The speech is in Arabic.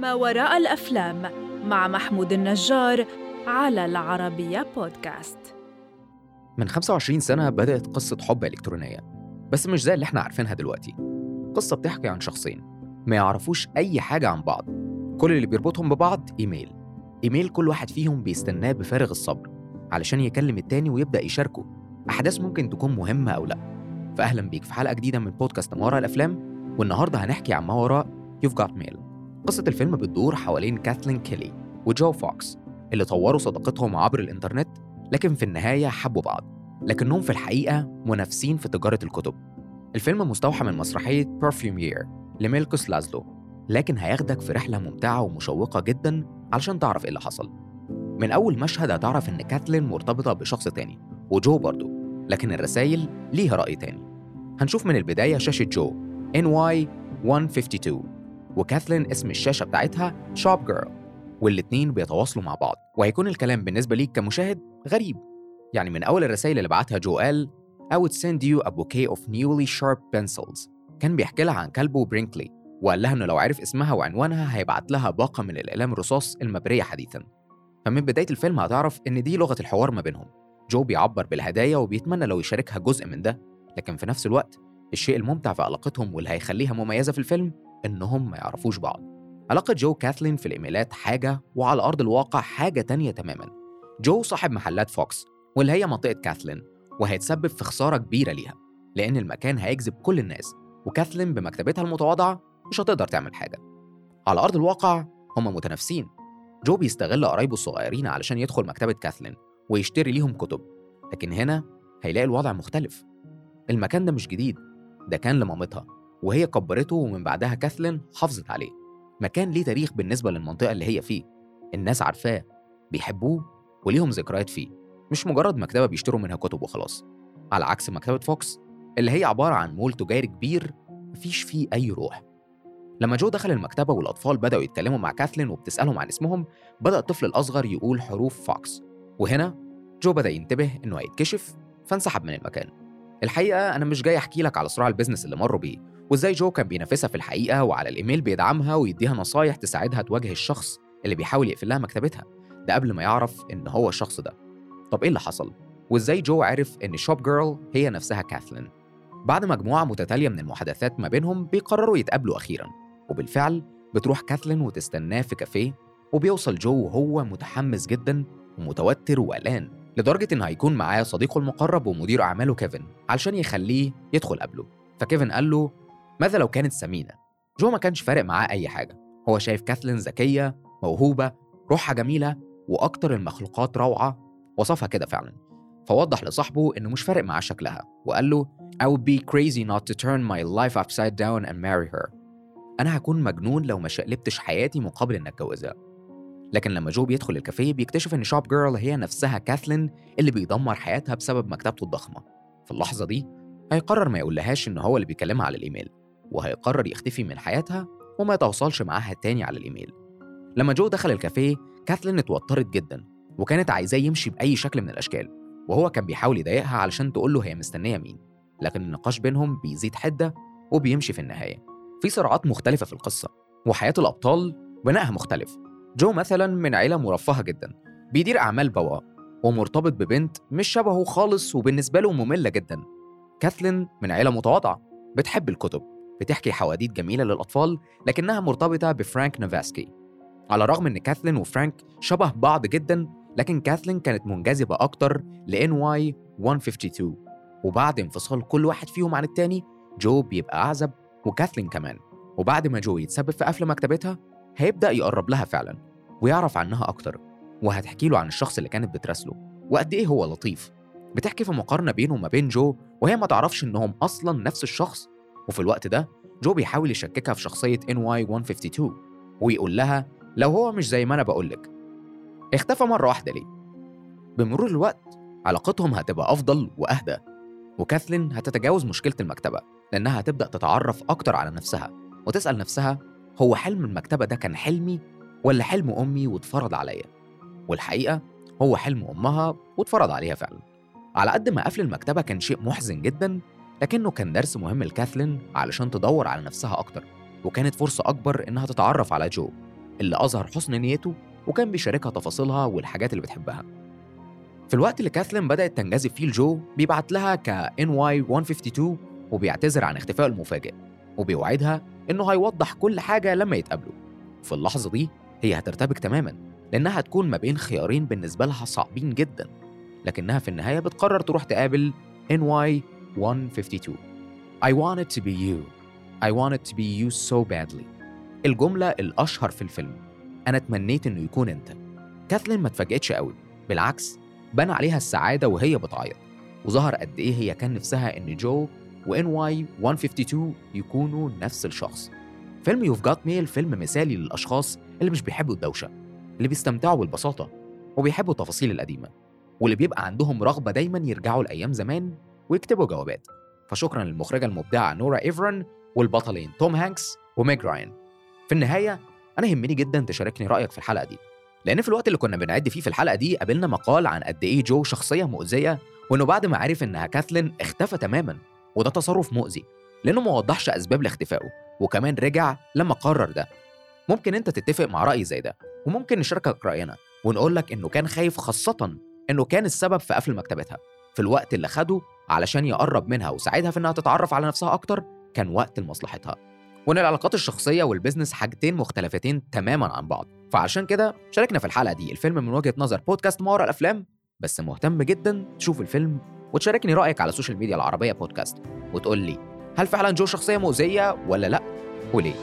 ما وراء الأفلام مع محمود النجار على العربية بودكاست. من 25 سنة بدأت قصة حب إلكترونية بس مش زي اللي إحنا عارفينها دلوقتي. قصة بتحكي عن شخصين ما يعرفوش أي حاجة عن بعض. كل اللي بيربطهم ببعض إيميل. إيميل كل واحد فيهم بيستناه بفارغ الصبر علشان يكلم التاني ويبدأ يشاركه. أحداث ممكن تكون مهمة أو لأ. فأهلا بيك في حلقة جديدة من بودكاست ما وراء الأفلام والنهاردة هنحكي عن ما وراء You've Got Mail. قصة الفيلم بتدور حوالين كاثلين كيلي وجو فوكس اللي طوروا صداقتهم عبر الإنترنت لكن في النهاية حبوا بعض لكنهم في الحقيقة منافسين في تجارة الكتب. الفيلم مستوحى من مسرحية Perfume Year لميلكوس لازلو لكن هياخدك في رحلة ممتعة ومشوقة جدا علشان تعرف إيه اللي حصل. من أول مشهد هتعرف إن كاتلين مرتبطة بشخص تاني وجو برضه لكن الرسايل ليها رأي تاني. هنشوف من البداية شاشة جو NY 152 وكاثلين اسم الشاشة بتاعتها Shopgirl والاتنين بيتواصلوا مع بعض وهيكون الكلام بالنسبة ليك كمشاهد غريب. يعني من أول الرسائل اللي بعتها جو قال I would send you a bouquet of newly sharpened pencils. كان بيحكي لها عن كلبه برينكلي وقال لها إنه لو عرف اسمها وعنوانها هيبعت لها باقة من الأقلام الرصاص المبرية حديثا. فمن بداية الفيلم هتعرف إن دي لغة الحوار ما بينهم. جو بيعبر بالهدايا وبيتمنى لو يشاركها جزء من ده لكن في نفس الوقت الشيء الممتع في علاقتهم واللي هيخليها مميزة في الفيلم إنهم ما يعرفوش بعض. علاقة جو كاثلين في الإيميلات حاجة وعلى أرض الواقع حاجة تانية تماما. جو صاحب محلات فوكس واللي هي منطقة كاثلين وهيتسبب في خسارة كبيرة ليها لأن المكان هيجذب كل الناس وكاثلين بمكتبتها المتواضعة مش هتقدر تعمل حاجة. على أرض الواقع هما متنافسين. جو بيستغل قرايبه الصغيرين علشان يدخل مكتبة كاثلين ويشتري ليهم كتب لكن هنا هيلاقي الوضع مختلف. المكان ده مش جديد ده كان لمامتها وهي كبرته ومن بعدها كاثلين حافظت عليه. مكان ليه تاريخ بالنسبة للمنطقة اللي هي فيه الناس عارفاه بيحبوه وليهم ذكريات فيه مش مجرد مكتبة بيشتروا منها كتب وخلاص. على عكس مكتبة فوكس اللي هي عبارة عن مول تجاري كبير مفيش فيه أي روح. لما جو دخل المكتبة والأطفال بدأوا يتكلموا مع كاثلين وبتسألهم عن اسمهم بدأ الطفل الأصغر يقول حروف فوكس. وهنا جو بدأ ينتبه إنه هيتكشف فانسحب من المكان. الحقيقة أنا مش جاي أحكي لك على صراع ال business اللي مروا بيه وإزاي جو كان بينافسها في الحقيقة وعلى الإيميل بيدعمها ويديها نصايح تساعدها تواجه الشخص اللي بيحاول يقفل لها مكتبتها. ده قبل ما يعرف إن هو الشخص ده. طب إيه اللي حصل؟ وإزاي جو عرف إن Shopgirl هي نفسها كاثلين؟ بعد مجموعة متتالية من المحادثات ما بينهم بيقرروا يتقابلوا أخيرا وبالفعل بتروح كاثلين وتستناه في كافيه وبيوصل جو وهو متحمس جدا ومتوتر وقلقان لدرجة إنه هيكون معاه صديقه المقرب ومدير أعماله كيفن علشان يخليه يدخل قبله. فكيفن قال له ماذا لو كانت سمينة؟ جو ما كانش فارق معاه أي حاجة. هو شايف كاثلين ذكية موهوبة روحها جميلة وأكتر المخلوقات روعة. وصفها كده فعلا. فوضح لصاحبه إنه مش فارق معاه شكلها وقال له I would be crazy not to turn my life upside down and marry her. أنا هكون مجنون لو ما شقلبتش حياتي مقابل إن أتجوزها لكن لما جو بيدخل الكافيه بيكتشف إن شوب جيرل هي نفسها كاثلين اللي بيدمر حياتها بسبب مكتبته الضخمة. في اللحظة دي هيقرر ما يقولهاش إن هو اللي بيكلمها على الإيميل وهيقرر يختفي من حياتها وما يتواصلش معاها تاني على الإيميل. لما جو دخل الكافيه كاثلين اتوترت جدا وكانت عايزاه يمشي بأي شكل من الأشكال وهو كان بيحاول يضايقها علشان تقول له هي مستنية مين. لكن النقاش بينهم بيزيد حدة وبيمشي في النهاية. في صراعات مختلفة في القصة وحياة الأبطال بنائها مختلف. جو مثلا من عيلة مرفهة جدا بيدير أعمال بواء ومرتبط ببنت مش شبهه خالص وبالنسبة له مملة جدا. كاثلين من عيلة متواضعة بتحب الكتب بتحكي حواديت جميلة للأطفال لكنها مرتبطة بفرانك نوفاسكي على الرغم إن كاثلين وفرانك شبه بعض جدا لكن كاثلين كانت منجذبة أكتر ل NY 152 وبعد انفصال كل واحد فيهم عن التاني جو بيبقى أعزب وكاثلين كمان. وبعد ما جو يتسبب في قفل مكتبتها هيبدأ يقرب لها فعلا. ويعرف عنها أكتر وهتحكي له عن الشخص اللي كانت بتراسله. وقد إيه هو لطيف. بتحكي في مقارنة بينه وما بين جو وهي ما تعرفش إنهم أصلا نفس الشخص. وفي الوقت ده جو بيحاول يشككها في شخصية NY 152 ويقول لها لو هو مش زي ما أنا بقولك اختفى مرة واحدة ليه؟ بمرور الوقت علاقتهم هتبقى أفضل وأهدى وكاثلين هتتجاوز مشكلة المكتبة لأنها هتبدأ تتعرف أكتر على نفسها وتسأل نفسها هو حلم المكتبة ده كان حلمي ولا حلم أمي واتفرض عليا؟ والحقيقة هو حلم أمها واتفرض عليها فعلا. على قد ما قفل المكتبة كان شيء محزن جدا لكنه كان درس مهم لكاثلين علشان تدور على نفسها أكتر وكانت فرصة أكبر إنها تتعرف على جو اللي أظهر حسن نيته وكان بيشاركها تفاصيلها والحاجات اللي بتحبها. في الوقت اللي كاثلين بدأت تنجذب فيه لجو بيبعت لها ك NY 152 وبيعتذر عن اختفائه المفاجئ وبيوعدها إنه هيوضح كل حاجة لما يتقابلوا. في اللحظة دي هي هترتبك تماما لأنها هتكون ما بين خيارين بالنسبة لها صعبين جدا لكنها في النهاية بتقرر تروح تقابل NY 152 I want it to be you. I want it to be you so badly. الجملة الأشهر في الفيلم. أنا تمنيت إنه يكون أنت. كاثلين ما اتفاجئتش قوي. بالعكس بان عليها السعادة وهي بتعيط. وظهر قد إيه هي كان نفسها إن جو و NY 152 يكونوا نفس الشخص. فيلم You've Got Mail فيلم مثالي للأشخاص اللي مش بيحبوا الدوشة اللي بيستمتعوا بالبساطة وبيحبوا التفاصيل القديمة واللي بيبقى عندهم رغبة دايما يرجعوا لأيام زمان ويكتبوا جوابات. فشكرا للمخرجة المبدعة نورا إيفرن والبطلين توم هانكس وميج راين. في النهاية أنا يهمني جدا تشاركني رأيك في الحلقة دي. لأن في الوقت اللي كنا بنعد فيه في الحلقة دي قابلنا مقال عن قد إيه جو شخصية مؤذية وإنه بعد ما عرف إنها كاثلين اختفى تماما وده تصرف مؤذي لأنه ما وضحش أسباب لاختفائه. وكمان رجع لما قرر ده. ممكن أنت تتفق مع رأي زي ده وممكن نشاركك رأينا ونقول لك إنه كان خايف خاصة إنه كان السبب في قفل مكتبتها. في الوقت اللي خده علشان يقرب منها وساعدها في إنها تتعرف على نفسها أكتر كان وقت لمصلحتها. وإن العلاقات الشخصية والبزنس حاجتين مختلفتين تماما عن بعض. فعشان كده شاركنا في الحلقة دي. الفيلم من وجهة نظر بودكاست ما وراء الأفلام بس مهتم جدا تشوف الفيلم وتشاركني رأيك على ال social media العربية بودكاست وتقول لي هل فعلا جو شخصية مؤذية ولا لأ؟ وليه